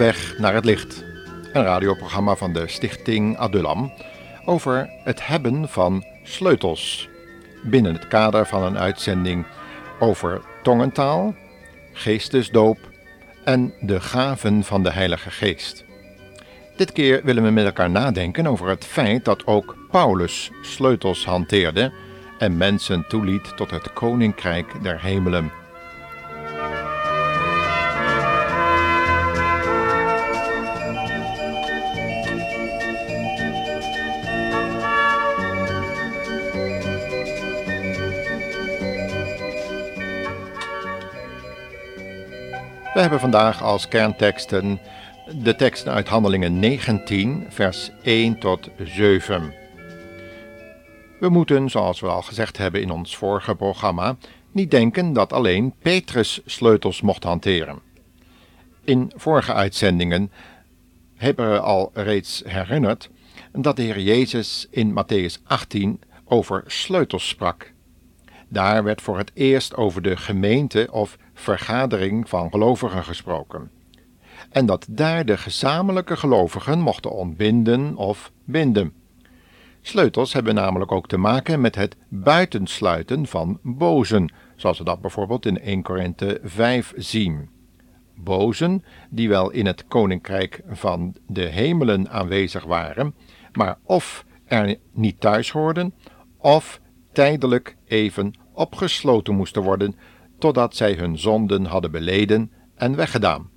Weg naar het licht. Een radioprogramma van de Stichting Adulam over het hebben van sleutels. Binnen het kader van een uitzending over tongentaal, geestesdoop en de gaven van de Heilige Geest. Dit keer willen we met elkaar nadenken over het feit dat ook Paulus sleutels hanteerde en mensen toeliet tot het koninkrijk der hemelen. We hebben vandaag als kernteksten de teksten uit Handelingen 19, vers 1 tot 7. We moeten, zoals we al gezegd hebben in ons vorige programma, niet denken dat alleen Petrus sleutels mocht hanteren. In vorige uitzendingen hebben we al reeds herinnerd dat de Heer Jezus in Matthäus 18 over sleutels sprak. Daar werd voor het eerst over de gemeente of vergadering van gelovigen gesproken. En dat daar de gezamenlijke gelovigen mochten ontbinden of binden. Sleutels hebben namelijk ook te maken met het buitensluiten van bozen, zoals we dat bijvoorbeeld in 1 Korinthe 5 zien. Bozen die wel in het koninkrijk van de hemelen aanwezig waren, maar of er niet thuis hoorden, of tijdelijk even opgesloten moesten worden totdat zij hun zonden hadden beleden en weggedaan.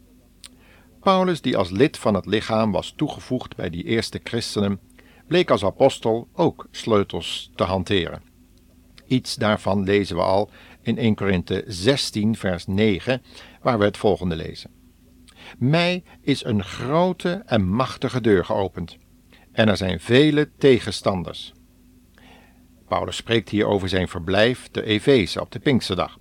Paulus, die als lid van het lichaam was toegevoegd bij die eerste christenen, bleek als apostel ook sleutels te hanteren. Iets daarvan lezen we al in 1 Korinthe 16, vers 9, waar we het volgende lezen. Mij is een grote en machtige deur geopend, en er zijn vele tegenstanders. Paulus spreekt hier over zijn verblijf te Efeze op de Pinksterdag.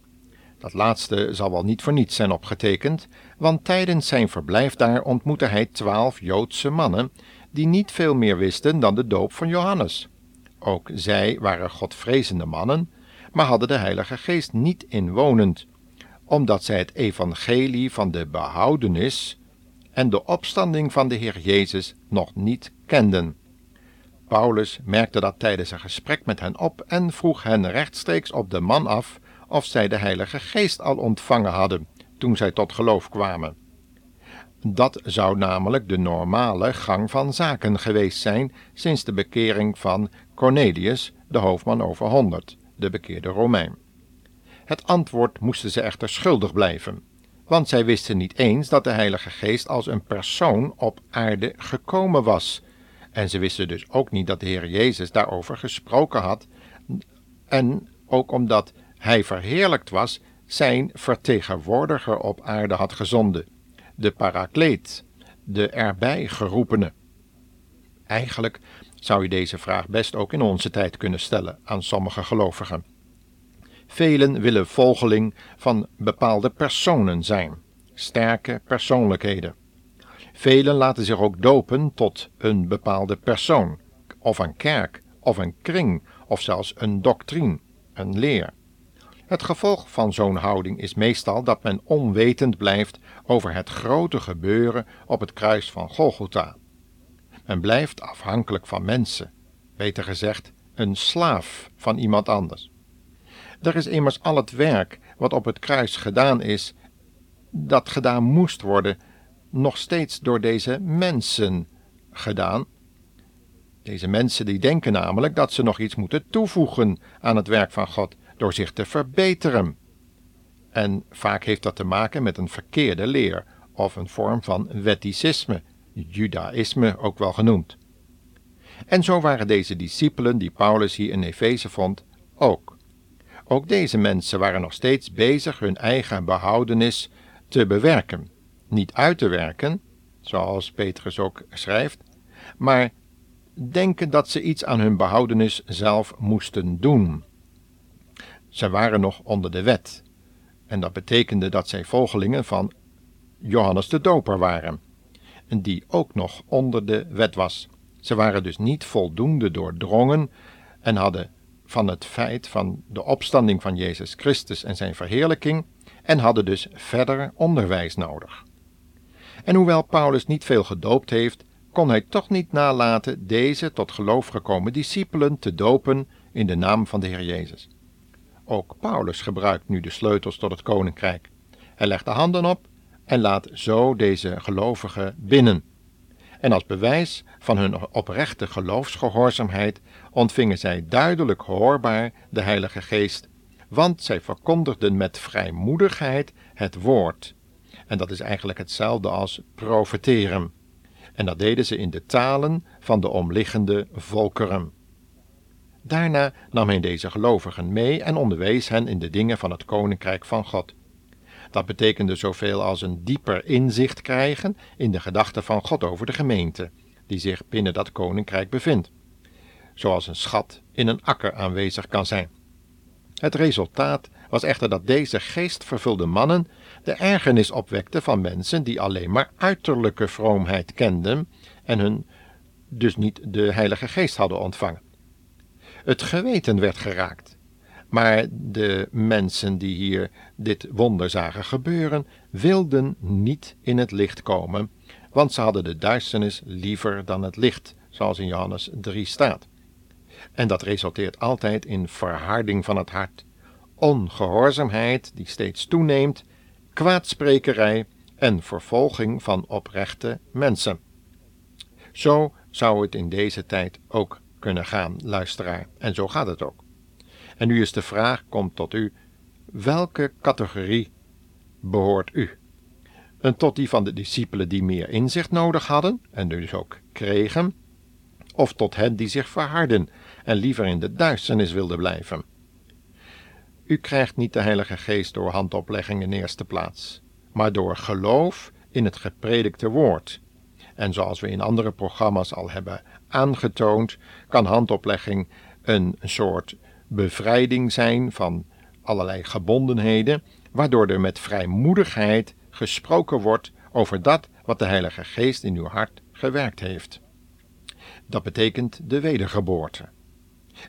Dat laatste zal wel niet voor niets zijn opgetekend, want tijdens zijn verblijf daar ontmoette hij twaalf Joodse mannen die niet veel meer wisten dan de doop van Johannes. Ook zij waren godvrezende mannen, maar hadden de Heilige Geest niet inwonend, omdat zij het evangelie van de behoudenis en de opstanding van de Heer Jezus nog niet kenden. Paulus merkte dat tijdens een gesprek met hen op en vroeg hen rechtstreeks op de man af of zij de Heilige Geest al ontvangen hadden toen zij tot geloof kwamen. Dat zou namelijk de normale gang van zaken geweest zijn sinds de bekering van Cornelius, de hoofdman over honderd, de bekeerde Romein. Het antwoord moesten ze echter schuldig blijven, want zij wisten niet eens dat de Heilige Geest als een persoon op aarde gekomen was, en ze wisten dus ook niet dat de Heer Jezus daarover gesproken had, en ook omdat hij verheerlijkt was, zijn vertegenwoordiger op aarde had gezonden, de parakleet, de erbij geroepene. Eigenlijk zou je deze vraag best ook in onze tijd kunnen stellen aan sommige gelovigen. Velen willen volgeling van bepaalde personen zijn, sterke persoonlijkheden. Velen laten zich ook dopen tot een bepaalde persoon, of een kerk, of een kring, of zelfs een doctrine, een leer. Het gevolg van zo'n houding is meestal dat men onwetend blijft over het grote gebeuren op het kruis van Golgotha. Men blijft afhankelijk van mensen, beter gezegd, een slaaf van iemand anders. Er is immers al het werk wat op het kruis gedaan is, dat gedaan moest worden, nog steeds door deze mensen gedaan. Deze mensen die denken namelijk dat ze nog iets moeten toevoegen aan het werk van God door zich te verbeteren. En vaak heeft dat te maken met een verkeerde leer of een vorm van wetticisme, judaïsme ook wel genoemd. En zo waren deze discipelen die Paulus hier in Efeze vond ook. Ook deze mensen waren nog steeds bezig hun eigen behoudenis te bewerken. Niet uit te werken, zoals Petrus ook schrijft, maar denken dat ze iets aan hun behoudenis zelf moesten doen. Zij waren nog onder de wet. En dat betekende dat zij volgelingen van Johannes de Doper waren, en die ook nog onder de wet was. Ze waren dus niet voldoende doordrongen en hadden van het feit van de opstanding van Jezus Christus en zijn verheerlijking en hadden dus verder onderwijs nodig. En hoewel Paulus niet veel gedoopt heeft, kon hij toch niet nalaten deze tot geloof gekomen discipelen te dopen in de naam van de Heer Jezus. Ook Paulus gebruikt nu de sleutels tot het koninkrijk. Hij legt de handen op en laat zo deze gelovigen binnen. En als bewijs van hun oprechte geloofsgehoorzaamheid ontvingen zij duidelijk hoorbaar de Heilige Geest, want zij verkondigden met vrijmoedigheid het woord. En dat is eigenlijk hetzelfde als profeteren. En dat deden ze in de talen van de omliggende volkeren. Daarna nam hij deze gelovigen mee en onderwees hen in de dingen van het koninkrijk van God. Dat betekende zoveel als een dieper inzicht krijgen in de gedachten van God over de gemeente, die zich binnen dat koninkrijk bevindt, zoals een schat in een akker aanwezig kan zijn. Het resultaat was echter dat deze geestvervulde mannen de ergernis opwekten van mensen die alleen maar uiterlijke vroomheid kenden en hun dus niet de Heilige Geest hadden ontvangen. Het geweten werd geraakt. Maar de mensen die hier dit wonder zagen gebeuren, wilden niet in het licht komen, want ze hadden de duisternis liever dan het licht, zoals in Johannes 3 staat. En dat resulteert altijd in verharding van het hart, ongehoorzaamheid die steeds toeneemt, kwaadsprekerij en vervolging van oprechte mensen. Zo zou het in deze tijd ook kunnen gaan, luisteraar. En zo gaat het ook. En nu is de vraag, komt tot u, welke categorie behoort u? En tot die van de discipelen die meer inzicht nodig hadden en dus ook kregen, of tot hen die zich verharden en liever in de duisternis wilden blijven? U krijgt niet de Heilige Geest door handoplegging in eerste plaats, maar door geloof in het gepredikte woord. En zoals we in andere programma's al hebben aangetoond, kan handoplegging een soort bevrijding zijn van allerlei gebondenheden, waardoor er met vrijmoedigheid gesproken wordt over dat wat de Heilige Geest in uw hart gewerkt heeft. Dat betekent de wedergeboorte.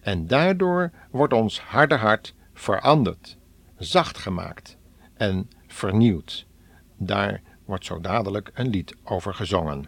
En daardoor wordt ons harde hart veranderd, zacht gemaakt en vernieuwd. Daar wordt zo dadelijk een lied over gezongen.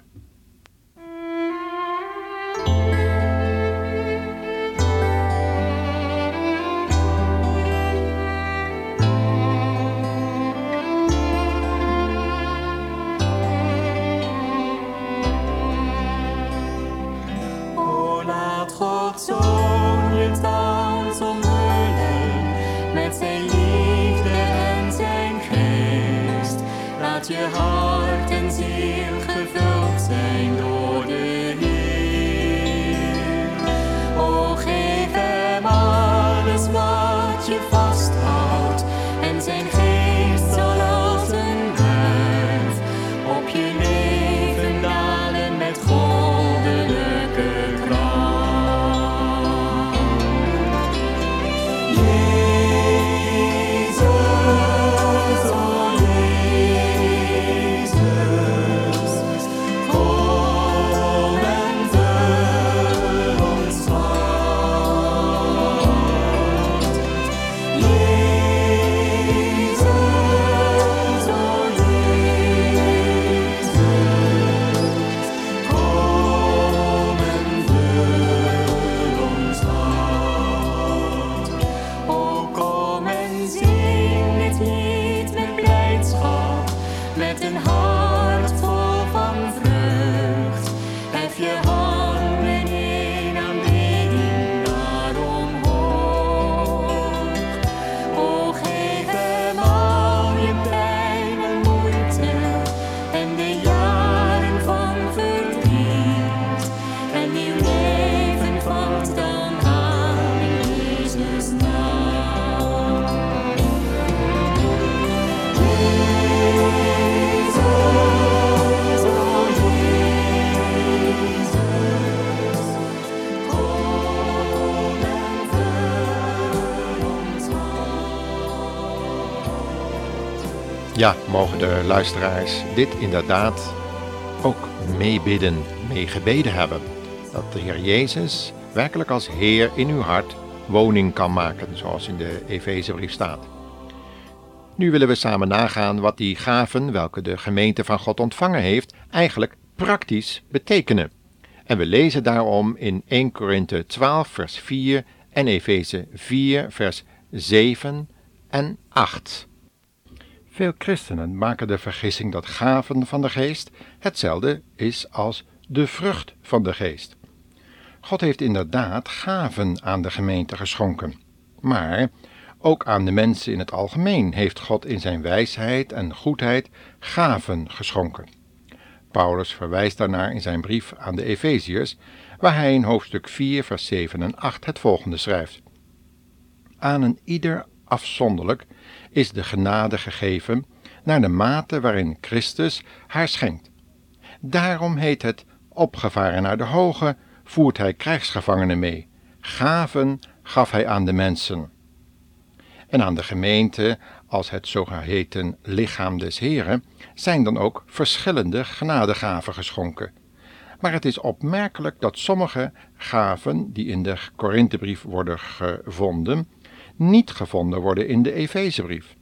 Ja, mogen de luisteraars dit inderdaad ook meebidden, meegebeden hebben. Dat de Heer Jezus werkelijk als Heer in uw hart woning kan maken, zoals in de Efezebrief staat. Nu willen we samen nagaan wat die gaven, welke de gemeente van God ontvangen heeft, eigenlijk praktisch betekenen. En we lezen daarom in 1 Korinthe 12, vers 4 en Efeze 4, vers 7 en 8. Veel christenen maken de vergissing dat gaven van de geest hetzelfde is als de vrucht van de geest. God heeft inderdaad gaven aan de gemeente geschonken. Maar ook aan de mensen in het algemeen heeft God in zijn wijsheid en goedheid gaven geschonken. Paulus verwijst daarnaar in zijn brief aan de Efeziërs, waar hij in hoofdstuk 4, vers 7 en 8 het volgende schrijft: Aan een ieder afzonderlijk is de genade gegeven naar de mate waarin Christus haar schenkt. Daarom heet het opgevaren naar de hoge, voert hij krijgsgevangenen mee. Gaven gaf hij aan de mensen. En aan de gemeente, als het zogeheten lichaam des Heren, zijn dan ook verschillende genadegaven geschonken. Maar het is opmerkelijk dat sommige gaven die in de Korinthebrief worden gevonden, niet gevonden worden in de Efezebrief.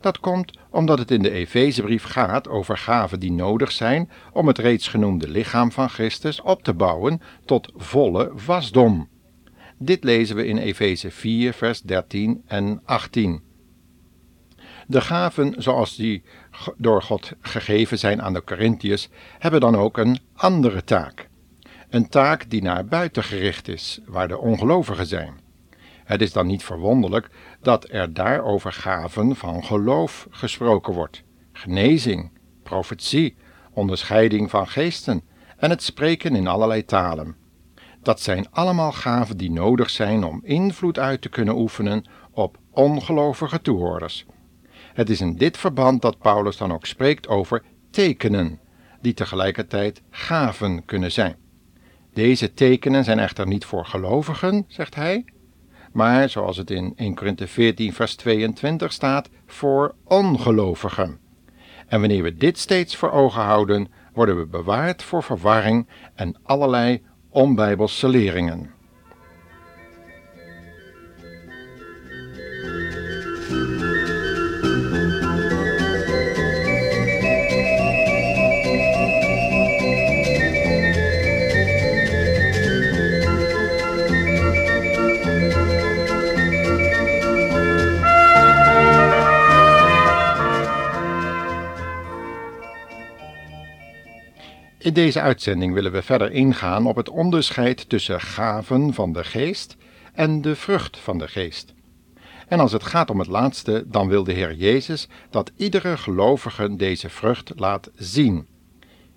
Dat komt omdat het in de Efezebrief gaat over gaven die nodig zijn om het reeds genoemde lichaam van Christus op te bouwen tot volle wasdom. Dit lezen we in Efeze 4, vers 13 en 18. De gaven zoals die door God gegeven zijn aan de Corinthiërs hebben dan ook een andere taak. Een taak die naar buiten gericht is, waar de ongelovigen zijn. Het is dan niet verwonderlijk dat er daarover gaven van geloof gesproken wordt, genezing, profetie, onderscheiding van geesten en het spreken in allerlei talen. Dat zijn allemaal gaven die nodig zijn om invloed uit te kunnen oefenen op ongelovige toehoorders. Het is in dit verband dat Paulus dan ook spreekt over tekenen, die tegelijkertijd gaven kunnen zijn. Deze tekenen zijn echter niet voor gelovigen, zegt hij, maar zoals het in 1 Korinthe 14, vers 22 staat, voor ongelovigen. En wanneer we dit steeds voor ogen houden, worden we bewaard voor verwarring en allerlei onbijbelse leringen. In deze uitzending willen we verder ingaan op het onderscheid tussen gaven van de geest en de vrucht van de geest. En als het gaat om het laatste, dan wil de Heer Jezus dat iedere gelovige deze vrucht laat zien.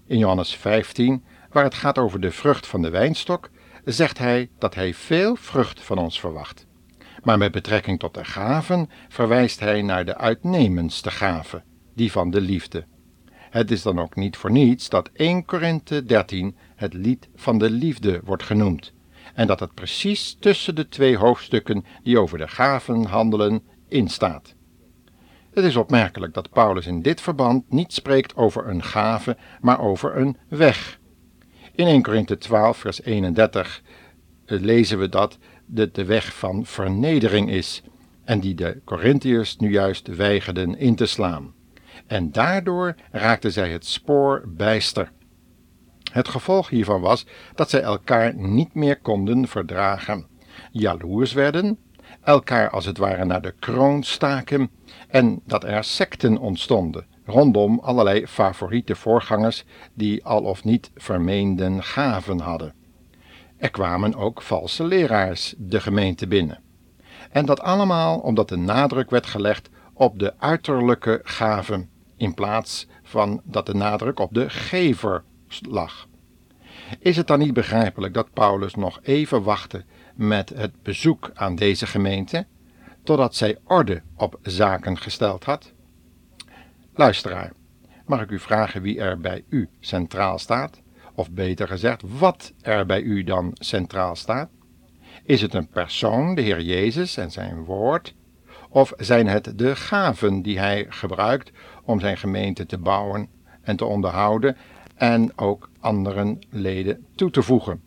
In Johannes 15, waar het gaat over de vrucht van de wijnstok, zegt hij dat hij veel vrucht van ons verwacht. Maar met betrekking tot de gaven verwijst hij naar de uitnemendste gave, die van de liefde. Het is dan ook niet voor niets dat 1 Korinthe 13 het lied van de liefde wordt genoemd, en dat het precies tussen de twee hoofdstukken die over de gaven handelen instaat. Het is opmerkelijk dat Paulus in dit verband niet spreekt over een gave, maar over een weg. In 1 Korinthe 12, vers 31 eh, lezen we dat dit de weg van vernedering is, en die de Corinthiërs nu juist weigerden in te slaan en daardoor raakten zij het spoor bijster. Het gevolg hiervan was dat zij elkaar niet meer konden verdragen, jaloers werden, elkaar als het ware naar de kroon staken en dat er secten ontstonden rondom allerlei favoriete voorgangers die al of niet vermeenden gaven hadden. Er kwamen ook valse leraars de gemeente binnen. En dat allemaal omdat de nadruk werd gelegd op de uiterlijke gaven in plaats van dat de nadruk op de gever lag. Is het dan niet begrijpelijk dat Paulus nog even wachtte met het bezoek aan deze gemeente, totdat zij orde op zaken gesteld had? Luisteraar, mag ik u vragen wie er bij u centraal staat? Of beter gezegd, wat er bij u dan centraal staat? Is het een persoon, de Heer Jezus en zijn woord, of zijn het de gaven die hij gebruikt om zijn gemeente te bouwen en te onderhouden en ook anderen leden toe te voegen?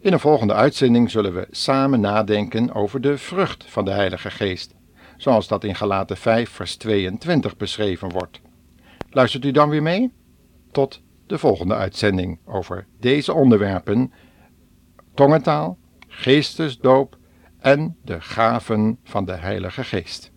In een volgende uitzending zullen we samen nadenken over de vrucht van de Heilige Geest, zoals dat in Galaten 5 vers 22 beschreven wordt. Luistert u dan weer mee? Tot de volgende uitzending over deze onderwerpen: tongentaal, geestesdoop en de gaven van de Heilige Geest.